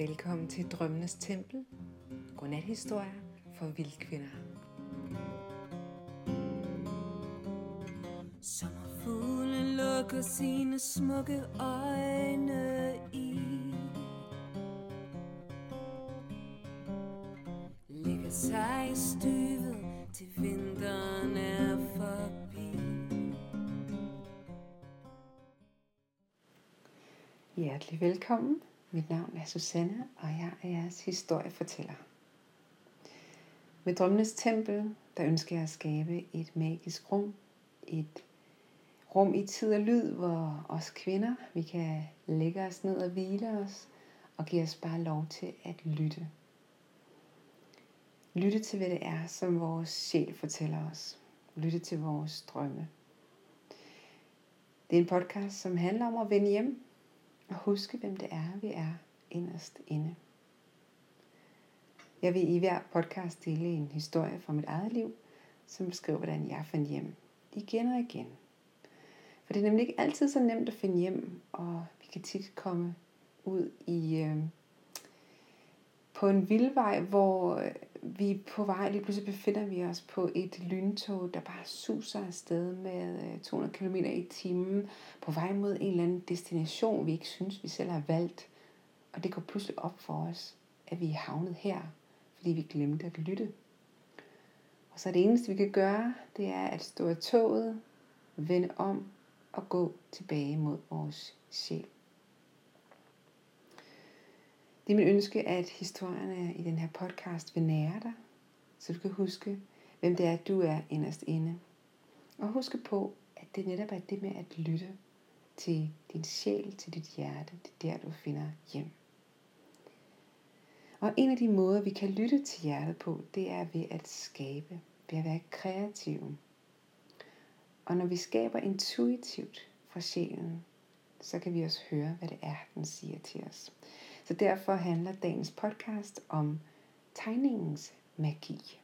Velkommen til Drømmenes Tempel. Godnathistorier for vildkvinder. Sommerfuglen lukker sine smukke øjne i Ligger sig i støvet til vinteren er forbi Hjertelig velkommen. Mit navn er Susanne, og jeg er jeres historiefortæller. Med Drømmenes Tempel, der ønsker jeg at skabe et magisk rum. Et rum i tid og lyd, hvor os kvinder, vi kan lægge os ned og hvile os, og give os bare lov til at lytte. Lytte til, hvad det er, som vores sjæl fortæller os. Lytte til vores drømme. Det er en podcast, som handler om at vende hjem og huske, hvem det er, vi er inderst inde. Jeg vil i hver podcast dele en historie fra mit eget liv, som beskriver, hvordan jeg fandt hjem igen og igen. For det er nemlig ikke altid så nemt at finde hjem, og vi kan tit komme ud i øh, på en vildvej, hvor øh, vi er på vej, lige pludselig befinder vi os på et lyntog, der bare suser afsted med øh, 200 km i timen, på vej mod en eller anden destination, vi ikke synes, vi selv har valgt. Og det går pludselig op for os, at vi er havnet her, fordi vi glemte at lytte. Og så det eneste, vi kan gøre, det er at stå af toget, vende om og gå tilbage mod vores sjæl. Det er min ønske, at historierne i den her podcast vil nære dig, så du kan huske, hvem det er, du er inderst inde. Og huske på, at det netop er det med at lytte til din sjæl, til dit hjerte. Det er der, du finder hjem. Og en af de måder, vi kan lytte til hjertet på, det er ved at skabe, ved at være kreative. Og når vi skaber intuitivt fra sjælen, så kan vi også høre, hvad det er, den siger til os. Så derfor handler dagens podcast om tegningens magi.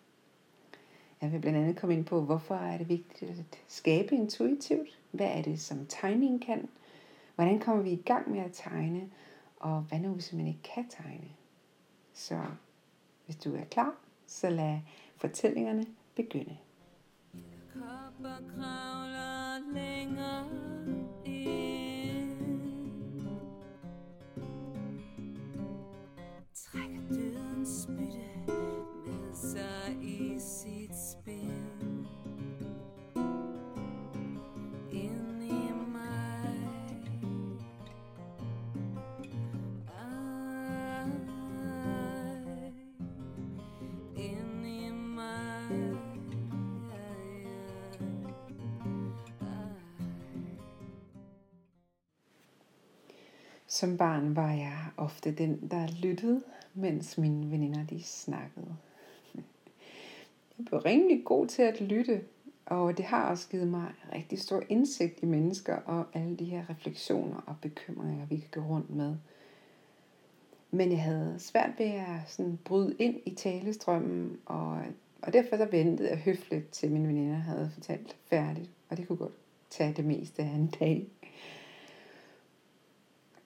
Jeg vil blandt andet komme ind på, hvorfor er det vigtigt at skabe intuitivt? Hvad er det, som tegningen kan? Hvordan kommer vi i gang med at tegne? Og hvad nu, hvis man ikke kan tegne? Så hvis du er klar, så lad fortællingerne begynde. Kopper kravler længere Som barn var jeg ofte den, der lyttede, mens mine veninder de snakkede. Jeg blev rimelig god til at lytte, og det har også givet mig rigtig stor indsigt i mennesker og alle de her refleksioner og bekymringer, vi kan gå rundt med. Men jeg havde svært ved at sådan bryde ind i talestrømmen, og, og derfor så ventede jeg høfligt til mine veninder havde fortalt færdigt, og det kunne godt tage det meste af en dag.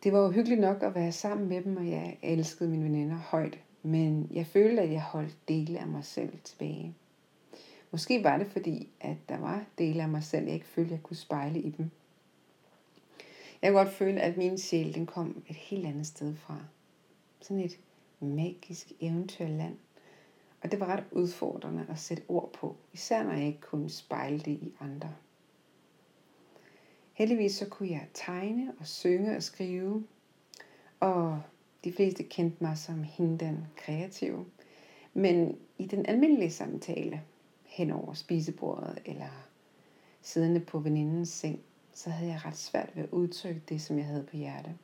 Det var jo hyggeligt nok at være sammen med dem, og jeg elskede mine veninder højt. Men jeg følte, at jeg holdt dele af mig selv tilbage. Måske var det fordi, at der var dele af mig selv, jeg ikke følte, jeg kunne spejle i dem. Jeg kunne godt føle, at min sjæl den kom et helt andet sted fra. Sådan et magisk eventyrland. Og det var ret udfordrende at sætte ord på, især når jeg ikke kunne spejle det i andre. Heldigvis så kunne jeg tegne og synge og skrive, og de fleste kendte mig som hende den kreative. Men i den almindelige samtale, hen over spisebordet eller siddende på venindens seng, så havde jeg ret svært ved at udtrykke det, som jeg havde på hjerte.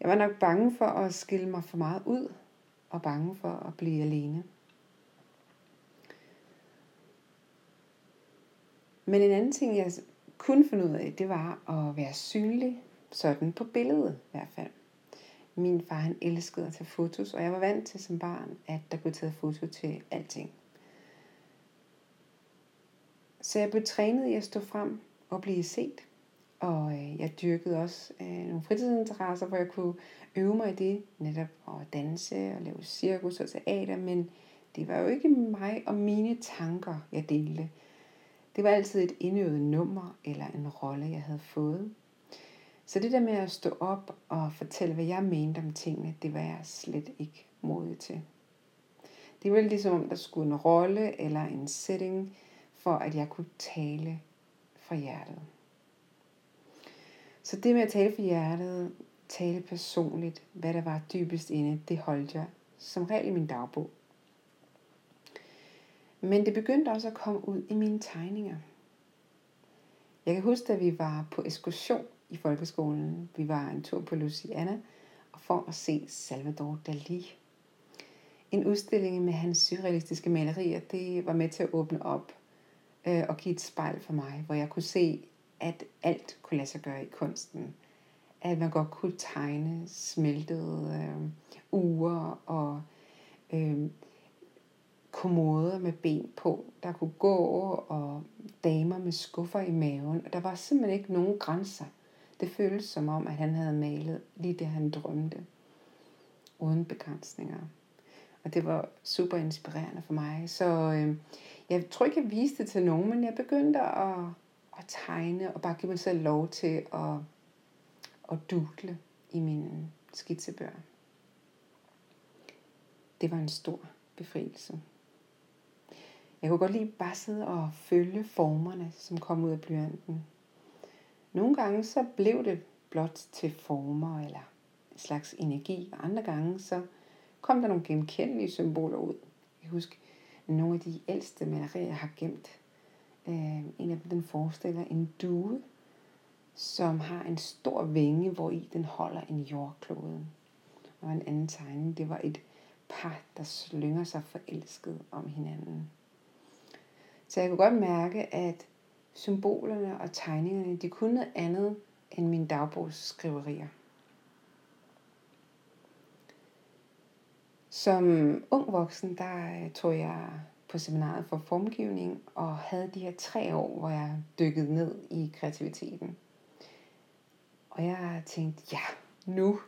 Jeg var nok bange for at skille mig for meget ud, og bange for at blive alene. Men en anden ting, jeg kunne finde ud af, det var at være synlig, sådan på billedet i hvert fald. Min far han elskede at tage fotos, og jeg var vant til som barn, at der blev taget foto til alting. Så jeg blev trænet i at stå frem og blive set, Og øh, jeg dyrkede også øh, nogle fritidsinteresser, hvor jeg kunne øve mig i det, netop at danse og lave cirkus og teater, men det var jo ikke mig og mine tanker, jeg delte. Det var altid et indøvet nummer eller en rolle, jeg havde fået. Så det der med at stå op og fortælle, hvad jeg mente om tingene, det var jeg slet ikke modig til. Det var ligesom om, der skulle en rolle eller en setting, for at jeg kunne tale fra hjertet. Så det med at tale fra hjertet, tale personligt, hvad der var dybest inde, det holdt jeg som regel i min dagbog. Men det begyndte også at komme ud i mine tegninger. Jeg kan huske, at vi var på ekskursion i folkeskolen. Vi var en tur på Luciana og for at se Salvador Dali. En udstilling med hans surrealistiske malerier, det var med til at åbne op øh, og give et spejl for mig, hvor jeg kunne se, at alt kunne lade sig gøre i kunsten. At man godt kunne tegne smeltede øh, uger og øh, kommoder med ben på, der kunne gå, og damer med skuffer i maven. Og der var simpelthen ikke nogen grænser. Det føltes som om, at han havde malet lige det, han drømte, uden begrænsninger. Og det var super inspirerende for mig. Så øh, jeg tror ikke, jeg viste det til nogen, men jeg begyndte at, at tegne og bare give mig selv lov til at, at dudle i mine skitsebøger. Det var en stor befrielse. Jeg kunne godt lide bare sidde og følge formerne, som kom ud af blyanten. Nogle gange så blev det blot til former eller en slags energi, og andre gange så kom der nogle genkendelige symboler ud. Jeg husker nogle af de ældste malerier, jeg har gemt. Øh, en af dem den forestiller en due, som har en stor vinge, hvor i den holder en jordklode. Og en anden tegning, det var et par, der slynger sig forelsket om hinanden. Så jeg kunne godt mærke, at symbolerne og tegningerne, de kunne noget andet end mine dagbogsskriverier. Som ung voksen, der øh, tog jeg på seminaret for formgivning og havde de her tre år, hvor jeg dykkede ned i kreativiteten. Og jeg tænkte, ja, nu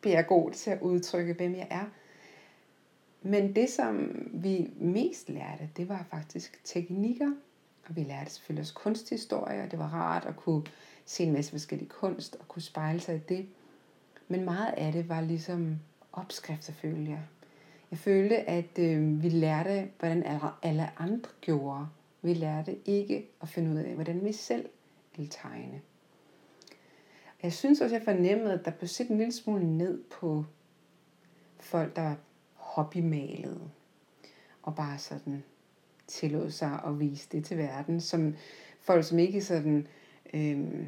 bliver jeg god til at udtrykke, hvem jeg er. Men det, som vi mest lærte, det var faktisk teknikker. Og vi lærte selvfølgelig også kunsthistorie, og det var rart at kunne se en masse forskellige kunst og kunne spejle sig i det. Men meget af det var ligesom opskrifter, følte jeg. Jeg følte, at øh, vi lærte, hvordan alle andre gjorde. Vi lærte ikke at finde ud af, hvordan vi selv ville tegne. Jeg synes også, jeg fornemmede, at der blev set en lille smule ned på folk, der hobbymalede. Og bare sådan tillod sig at vise det til verden. Som folk, som ikke sådan øhm,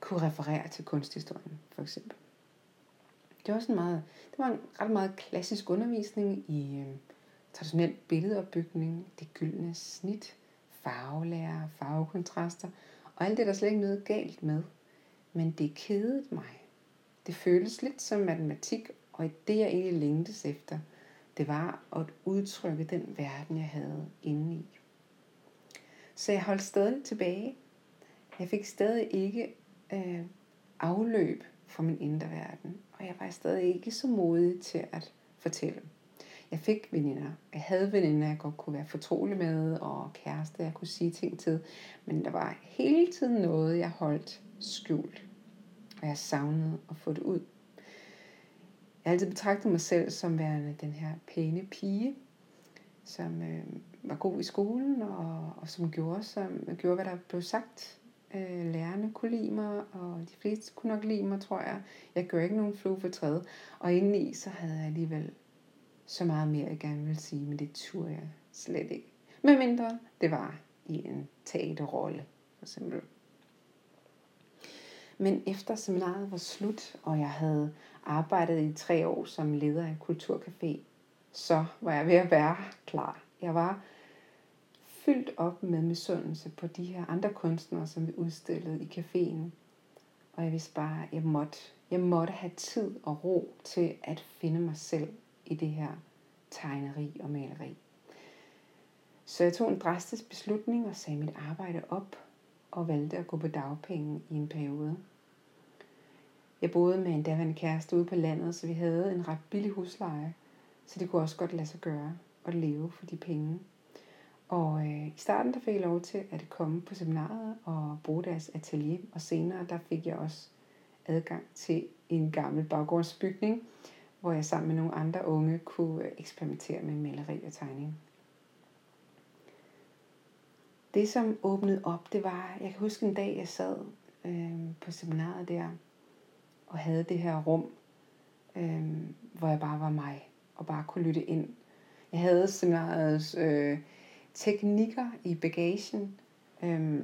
kunne referere til kunsthistorien, for eksempel. Det var, sådan meget, det var en ret meget klassisk undervisning i øhm, traditionel billedopbygning, det gyldne snit, farvelærer, farvekontraster, og alt det der slet ikke noget galt med. Men det kedede mig. Det føles lidt som matematik, og det jeg egentlig længtes efter, det var at udtrykke den verden, jeg havde indeni. Så jeg holdt stadig tilbage. Jeg fik stadig ikke øh, afløb for min indre verden, og jeg var stadig ikke så modig til at fortælle. Jeg fik veninder. Jeg havde veninder, jeg godt kunne være fortrolig med, og kæreste, jeg kunne sige ting til. Men der var hele tiden noget, jeg holdt skjult. Og jeg savnede at få det ud. Jeg har altid betragtet mig selv som værende den her pæne pige, som øh, var god i skolen, og, og som gjorde, som gjorde, hvad der blev sagt øh, lærerne kunne lide mig, og de fleste kunne nok lide mig, tror jeg. Jeg gør ikke nogen flue for træet. Og indeni, så havde jeg alligevel så meget mere, jeg gerne ville sige, men det turde jeg slet ikke. Med mindre det var i en teaterrolle, for eksempel. Men efter seminaret var slut, og jeg havde arbejdede i tre år som leder af en kulturcafé, så var jeg ved at være klar. Jeg var fyldt op med misundelse på de her andre kunstnere, som vi udstillede i caféen. Og jeg vidste bare, at jeg måtte, jeg måtte have tid og ro til at finde mig selv i det her tegneri og maleri. Så jeg tog en drastisk beslutning og sagde mit arbejde op og valgte at gå på dagpenge i en periode. Jeg boede med en daværende kæreste ude på landet, så vi havde en ret billig husleje, så det kunne også godt lade sig gøre at leve for de penge. Og øh, i starten der fik jeg lov til at komme på seminaret og bruge deres atelier, og senere der fik jeg også adgang til en gammel baggårdsbygning, hvor jeg sammen med nogle andre unge kunne eksperimentere med maleri og tegning. Det som åbnede op, det var, jeg kan huske en dag, jeg sad øh, på seminaret der, og havde det her rum, øh, hvor jeg bare var mig, og bare kunne lytte ind. Jeg havde seminarets øh, teknikker i bagagen, øh,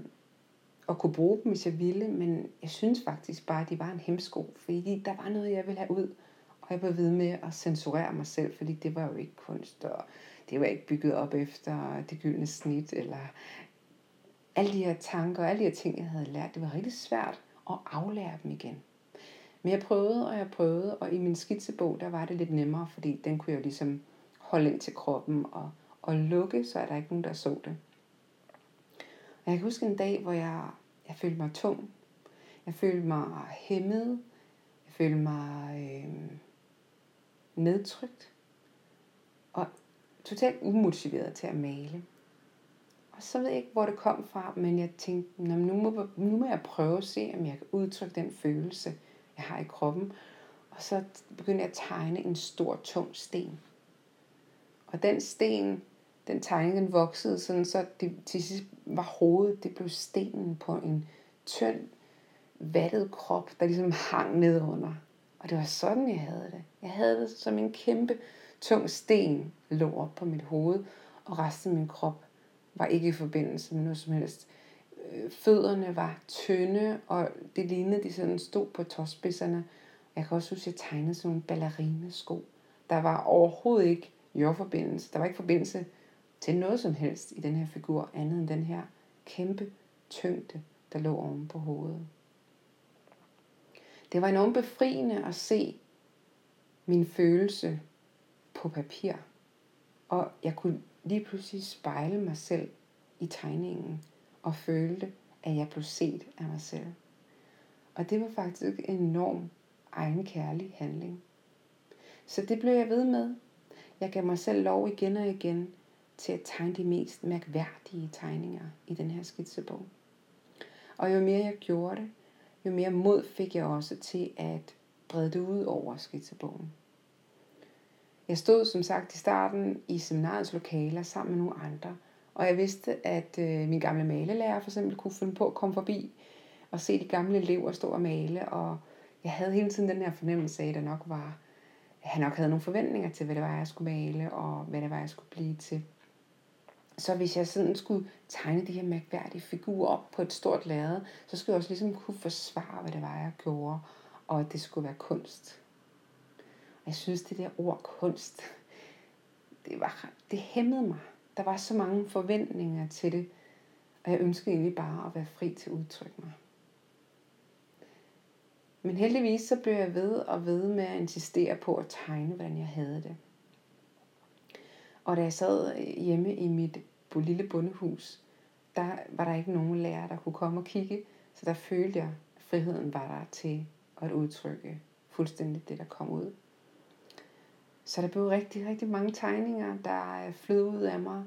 og kunne bruge dem, hvis jeg ville, men jeg synes faktisk bare, at de var en hemsko, fordi der var noget, jeg ville have ud, og jeg var ved med at censurere mig selv, fordi det var jo ikke kunst, og det var ikke bygget op efter det gyldne snit, eller alle de her tanker, og alle de her ting, jeg havde lært, det var rigtig svært at aflære dem igen. Men jeg prøvede, og jeg prøvede, og i min skitsebog, der var det lidt nemmere, fordi den kunne jeg jo ligesom holde ind til kroppen og, og lukke, så er der ikke nogen, der så det. Og jeg kan huske en dag, hvor jeg, jeg følte mig tung. Jeg følte mig hæmmet. Jeg følte mig øh, nedtrykt. Og totalt umotiveret til at male. Og så ved jeg ikke, hvor det kom fra, men jeg tænkte, nu må, nu må jeg prøve at se, om jeg kan udtrykke den følelse, jeg har i kroppen. Og så begyndte jeg at tegne en stor, tung sten. Og den sten, den tegning, den voksede sådan, så det til sidst var hovedet, det blev stenen på en tynd, vattet krop, der ligesom hang nedunder. Og det var sådan, jeg havde det. Jeg havde det som en kæmpe, tung sten lå op på mit hoved, og resten af min krop var ikke i forbindelse med noget som helst. Øh, fødderne var tynde, og det lignede, de sådan stod på tåspidserne. Jeg kan også huske, at jeg tegnede sådan nogle ballerinesko. Der var overhovedet ikke jordforbindelse. Der var ikke forbindelse til noget som helst i den her figur, andet end den her kæmpe tyngde, der lå oven på hovedet. Det var enormt befriende at se min følelse på papir. Og jeg kunne lige pludselig spejle mig selv i tegningen og følte, at jeg blev set af mig selv. Og det var faktisk en enorm egenkærlig handling. Så det blev jeg ved med. Jeg gav mig selv lov igen og igen til at tegne de mest mærkværdige tegninger i den her skitsebog. Og jo mere jeg gjorde det, jo mere mod fik jeg også til at brede det ud over skitsebogen. Jeg stod som sagt i starten i seminarets lokaler sammen med nogle andre, og jeg vidste, at øh, min gamle malelærer for eksempel kunne finde på at komme forbi og se de gamle elever stå og male, og jeg havde hele tiden den her fornemmelse af, at der nok var, at han nok havde nogle forventninger til, hvad det var, jeg skulle male, og hvad det var, jeg skulle blive til. Så hvis jeg sådan skulle tegne de her mærkværdige figurer op på et stort lærred, så skulle jeg også ligesom kunne forsvare, hvad det var, jeg gjorde, og at det skulle være kunst. Og jeg synes, det der ord kunst, det, var, det hæmmede mig. Der var så mange forventninger til det, og jeg ønskede egentlig bare at være fri til at udtrykke mig. Men heldigvis så blev jeg ved og ved med at insistere på at tegne, hvordan jeg havde det. Og da jeg sad hjemme i mit lille bondehus, der var der ikke nogen lærer, der kunne komme og kigge, så der følte jeg, at friheden var der til at udtrykke fuldstændig det, der kom ud. Så der blev rigtig, rigtig mange tegninger, der øh, flød ud af mig,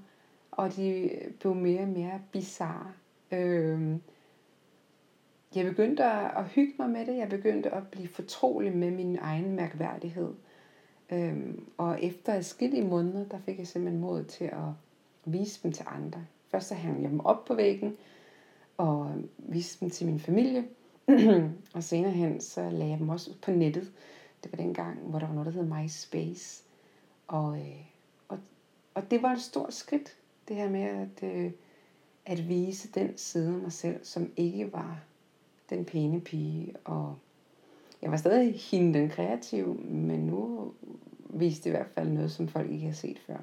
og de øh, blev mere og mere bizarre. Øh, jeg begyndte at, at hygge mig med det. Jeg begyndte at blive fortrolig med min egen mærkværdighed. Øhm, og efter adskillige måneder, der fik jeg simpelthen mod til at vise dem til andre. Først så hang jeg dem op på væggen, og viste dem til min familie. og senere hen, så lagde jeg dem også på nettet. Det var dengang, hvor der var noget, der hed MySpace. Og, øh, og, og det var et stort skridt, det her med at, øh, at vise den side af mig selv, som ikke var den pæne pige. Og jeg var stadig hende den kreative, men nu viste det i hvert fald noget, som folk ikke har set før.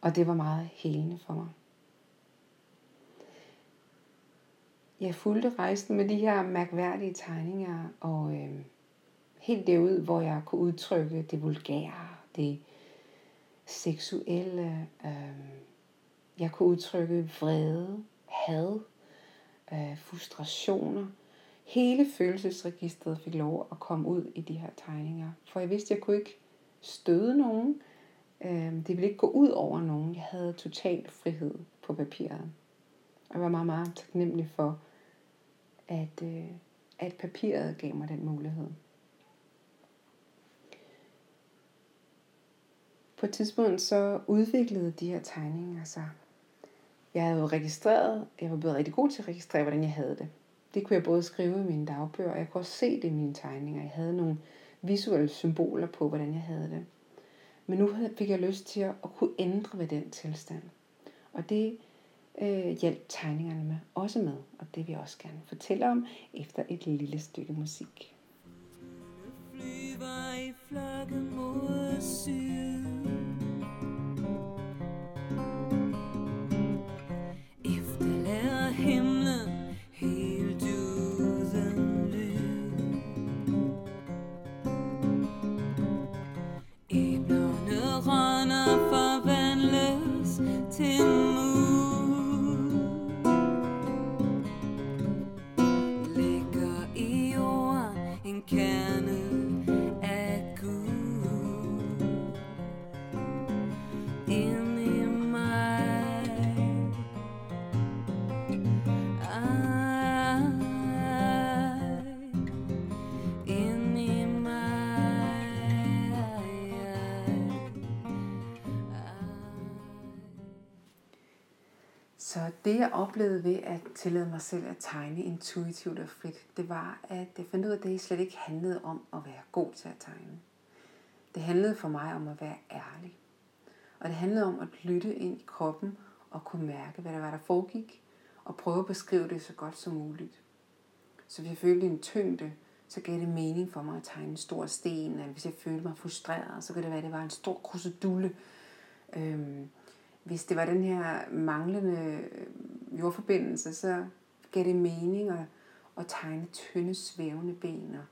Og det var meget helende for mig. Jeg fulgte rejsen med de her mærkværdige tegninger, og øh, helt derud, hvor jeg kunne udtrykke det vulgære, det seksuelle. Øh, jeg kunne udtrykke vrede, had, øh, frustrationer. Hele følelsesregistret fik lov at komme ud i de her tegninger. For jeg vidste, at jeg kunne ikke støde nogen. Øh, det ville ikke gå ud over nogen. Jeg havde total frihed på papiret. Og jeg var meget, meget taknemmelig for, at, øh, at papiret gav mig den mulighed. På et tidspunkt så udviklede de her tegninger sig. Jeg havde jo registreret, jeg var blevet rigtig god til at registrere, hvordan jeg havde det. Det kunne jeg både skrive i mine dagbøger, og jeg kunne også se det i mine tegninger. Jeg havde nogle visuelle symboler på, hvordan jeg havde det. Men nu fik jeg lyst til at kunne ændre ved den tilstand. Og det øh, hjalp tegningerne med også med, og det vil jeg også gerne fortælle om efter et lille stykke musik. flyver i flokke mod syd. En Så det jeg oplevede ved at tillade mig selv at tegne intuitivt og frit, det var, at jeg fandt ud af, at det slet ikke handlede om at være god til at tegne. Det handlede for mig om at være ærlig. Og det handlede om at lytte ind i kroppen og kunne mærke, hvad der var, der foregik, og prøve at beskrive det så godt som muligt. Så hvis jeg følte en tyngde, så gav det mening for mig at tegne en stor sten, eller hvis jeg følte mig frustreret, så kunne det være, at det var en stor krusedulle. Øhm, hvis det var den her manglende øh, jordforbindelse, så gav det mening at, at tegne tynde, svævende ben. Og,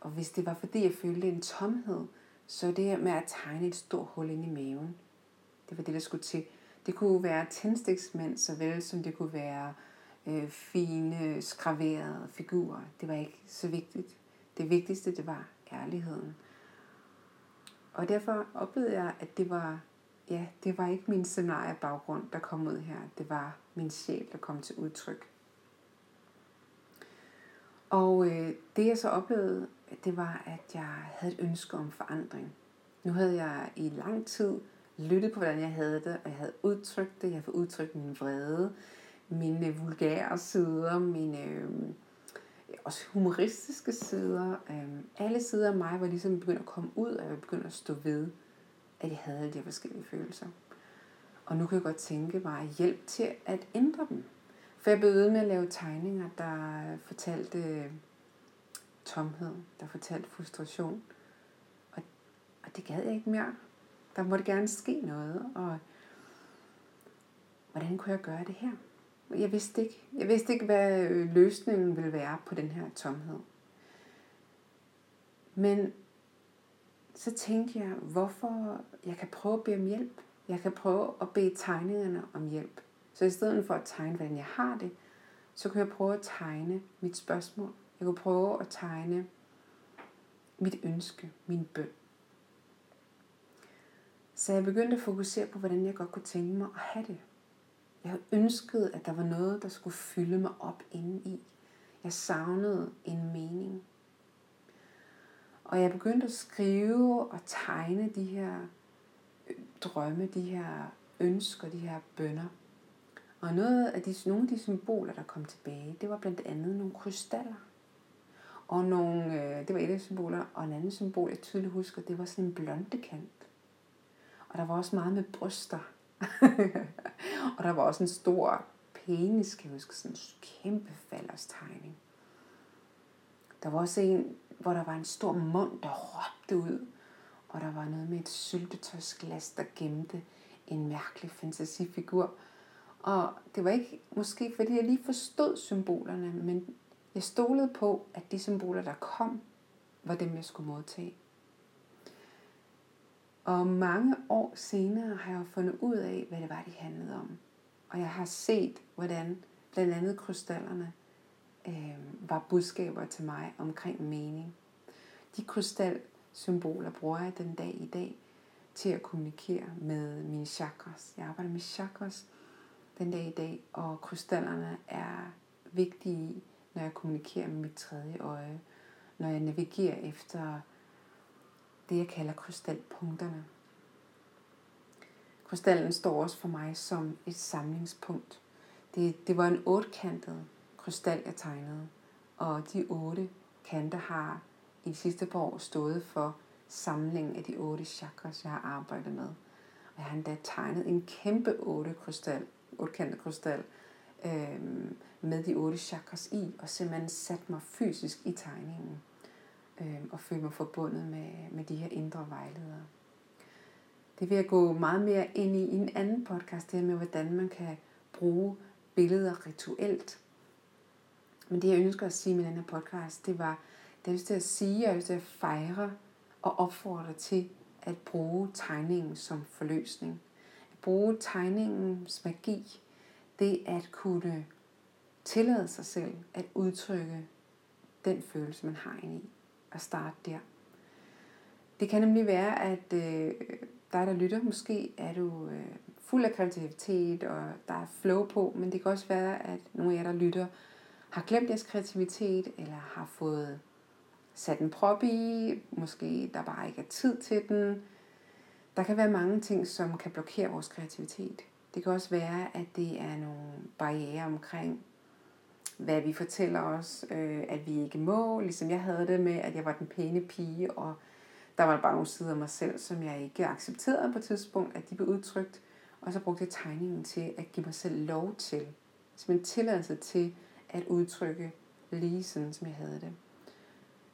og hvis det var fordi, jeg følte en tomhed, så det her med at tegne et stort hul ind i maven, det var det, der skulle til. Det kunne være tændstiksmænd, såvel som det kunne være øh, fine, skraverede figurer. Det var ikke så vigtigt. Det vigtigste, det var ærligheden. Og derfor oplevede jeg, at det var, ja, det var ikke min scenariebaggrund, der kom ud her. Det var min sjæl, der kom til udtryk. Og øh, det jeg så oplevede, det var, at jeg havde et ønske om forandring. Nu havde jeg i lang tid lyttet på, hvordan jeg havde det, og jeg havde udtrykt det. Jeg havde udtrykt min vrede, mine vulgære sider, mine øh, også humoristiske sider. Øh, alle sider af mig var ligesom begyndt at komme ud, og jeg var begyndt at stå ved, at jeg havde alle de forskellige følelser. Og nu kan jeg godt tænke mig hjælp til at ændre dem. For jeg blev ved med at lave tegninger, der fortalte tomhed, der fortalte frustration. Og, og det gad jeg ikke mere. Der måtte gerne ske noget, og hvordan kunne jeg gøre det her? Jeg vidste ikke. Jeg vidste ikke, hvad øh, løsningen ville være på den her tomhed. Men så tænkte jeg, hvorfor jeg kan prøve at bede om hjælp. Jeg kan prøve at bede tegningerne om hjælp. Så i stedet for at tegne, hvordan jeg har det, så kan jeg prøve at tegne mit spørgsmål. Jeg kunne prøve at tegne mit ønske, min bøn. Så jeg begyndte at fokusere på, hvordan jeg godt kunne tænke mig at have det. Jeg ønskede, at der var noget, der skulle fylde mig op indeni. Jeg savnede en mening. Og jeg begyndte at skrive og tegne de her øh, drømme, de her ønsker, de her bønder. Og noget af de, nogle af de symboler, der kom tilbage, det var blandt andet nogle krystaller. Og nogle, øh, det var et af symboler, og en anden symbol, jeg tydeligt husker, det var sådan en blondekant. Og der var også meget med bryster. og der var også en stor penis, kan jeg huske, sådan en kæmpe falderstegning. Der var også en, hvor der var en stor mund, der råbte ud. Og der var noget med et syltetøjsglas, der gemte en mærkelig fantasifigur. Og det var ikke måske, fordi jeg lige forstod symbolerne, men jeg stolede på, at de symboler, der kom, var dem, jeg skulle modtage. Og mange år senere har jeg fundet ud af, hvad det var, de handlede om. Og jeg har set, hvordan blandt andet krystallerne, øh, var budskaber til mig omkring mening. De krystalsymboler bruger jeg den dag i dag til at kommunikere med mine chakras. Jeg arbejder med chakras den dag i dag, og krystallerne er vigtige, når jeg kommunikerer med mit tredje øje, når jeg navigerer efter det, jeg kalder krystalpunkterne. Krystallen står også for mig som et samlingspunkt. Det, det var en otkantet krystal, jeg tegnede, og de otte kanter har i de sidste par år stået for samlingen af de otte chakras, jeg har arbejdet med. Og jeg har endda tegnet en kæmpe otte krystal, ottekantet krystal, øh, med de otte chakras i, og simpelthen sat mig fysisk i tegningen, øh, og følte mig forbundet med, med de her indre vejledere. Det vil jeg gå meget mere ind i i en anden podcast, det her med, hvordan man kan bruge billeder rituelt. Men det, jeg ønsker at sige med den her podcast, det var, det er lyst til at sige, jeg har lyst til at fejre og opfordre til at bruge tegningen som forløsning. At bruge tegningens magi, det at kunne tillade sig selv at udtrykke den følelse, man har inde i, og starte der. Det kan nemlig være, at øh, dig, der lytter, måske er du øh, fuld af kreativitet, og der er flow på, men det kan også være, at nogle af jer, der lytter, har glemt jeres kreativitet, eller har fået sat en prop i, måske der bare ikke er tid til den. Der kan være mange ting, som kan blokere vores kreativitet. Det kan også være, at det er nogle barriere omkring, hvad vi fortæller os, øh, at vi ikke må, ligesom jeg havde det med, at jeg var den pæne pige, og der var bare nogle sider af mig selv, som jeg ikke accepterede på et tidspunkt, at de blev udtrykt, og så brugte jeg tegningen til at give mig selv lov til, som en tilladelse til at udtrykke lige sådan, som jeg havde det.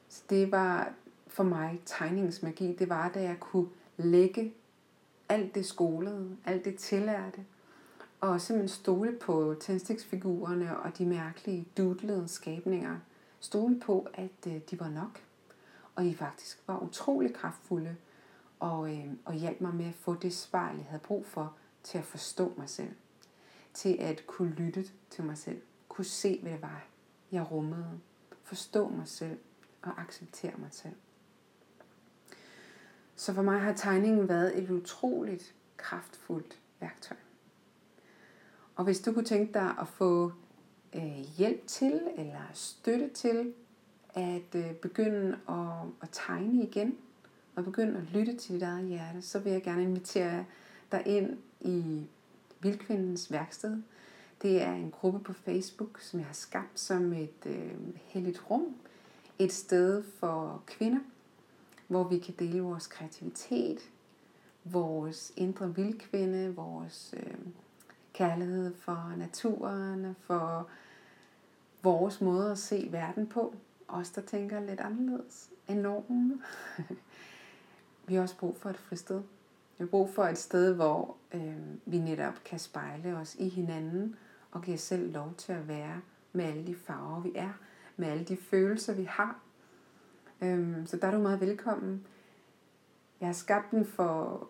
Så det var for mig tegningsmagi. Det var, da jeg kunne lægge alt det skolede, alt det tillærte, og simpelthen stole på tændstiksfigurerne og de mærkelige doodlede skabninger. Stole på, at øh, de var nok. Og de faktisk var utrolig kraftfulde og, øh, og hjalp mig med at få det svar, jeg havde brug for til at forstå mig selv. Til at kunne lytte til mig selv. Kunne se, hvad det var, jeg rummede. Forstå mig selv og acceptere mig selv. Så for mig har tegningen været et utroligt kraftfuldt værktøj. Og hvis du kunne tænke dig at få øh, hjælp til eller støtte til at øh, begynde at, at tegne igen og begynde at lytte til dit eget hjerte, så vil jeg gerne invitere dig ind i Vildkvindens værksted. Det er en gruppe på Facebook, som jeg har skabt som et øh, helligt rum. Et sted for kvinder, hvor vi kan dele vores kreativitet, vores indre vildkvinde, vores øh, kærlighed for naturen, for vores måde at se verden på. Os, der tænker lidt anderledes end normen. vi har også brug for et fristed. Vi har brug for et sted, hvor øh, vi netop kan spejle os i hinanden og giver selv lov til at være med alle de farver, vi er, med alle de følelser, vi har. Øh, så der er du meget velkommen. Jeg har skabt den for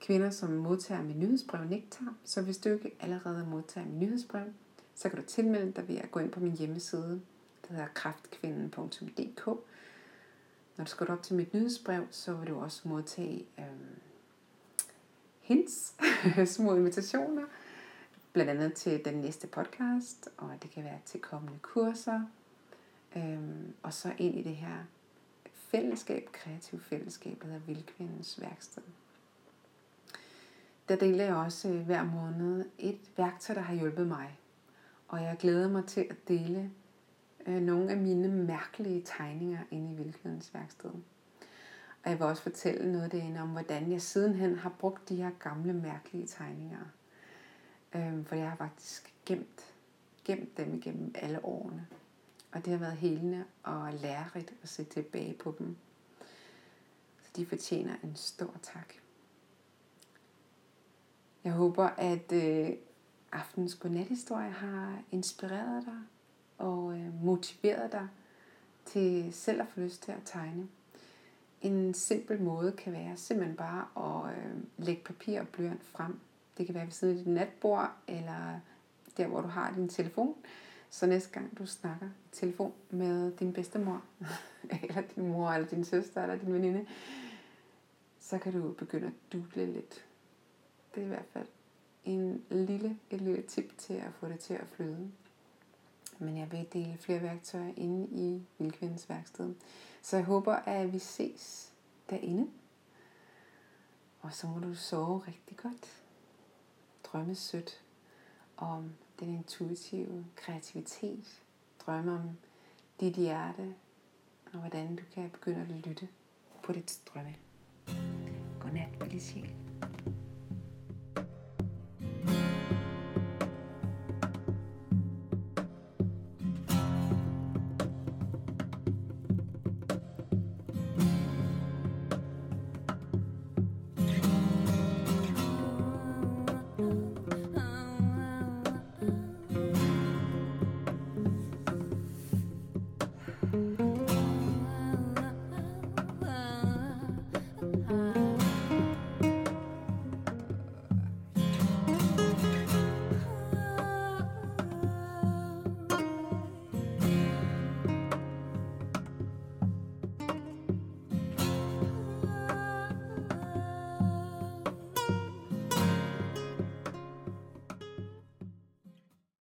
kvinder, som modtager mit nyhedsbrev Nektar. Så hvis du ikke allerede modtager mit nyhedsbrev, så kan du tilmelde dig ved at gå ind på min hjemmeside, der hedder kraftkvinden.dk. Når du skal op til mit nyhedsbrev, så vil du også modtage øh, hints, små invitationer, blandt andet til den næste podcast, og det kan være til kommende kurser, øhm, og så ind i det her fællesskab, kreativ fællesskab, der hedder Vildkvindens værksted. Der deler jeg også øh, hver måned et værktøj, der har hjulpet mig. Og jeg glæder mig til at dele øh, nogle af mine mærkelige tegninger inde i Vildkvindens værksted. Og jeg vil også fortælle noget derinde om, hvordan jeg sidenhen har brugt de her gamle, mærkelige tegninger. Øh, for jeg har faktisk gemt, gemt dem igennem alle årene. Og det har været helende og lærerigt at se tilbage på dem. Så de fortjener en stor tak. Jeg håber, at øh, aftens godnathistorie har inspireret dig og øh, motiveret dig til selv at få lyst til at tegne. En simpel måde kan være simpelthen bare at øh, lægge papir og blyant frem. Det kan være ved siden af dit natbord, eller der hvor du har din telefon. Så næste gang du snakker i telefon med din bedstemor, eller din mor, eller din søster, eller din veninde, så kan du begynde at duble lidt. Det er i hvert fald en lille, et lille tip til at få det til at flyde. Men jeg vil dele flere værktøjer inde i Vildkvindens værksted. Så jeg håber, at vi ses derinde. Og så må du sove rigtig godt drømmesødt, om den intuitive kreativitet. Drømme om dit hjerte, og hvordan du kan begynde at lytte på dit drømme. Godnat, lille sjæl.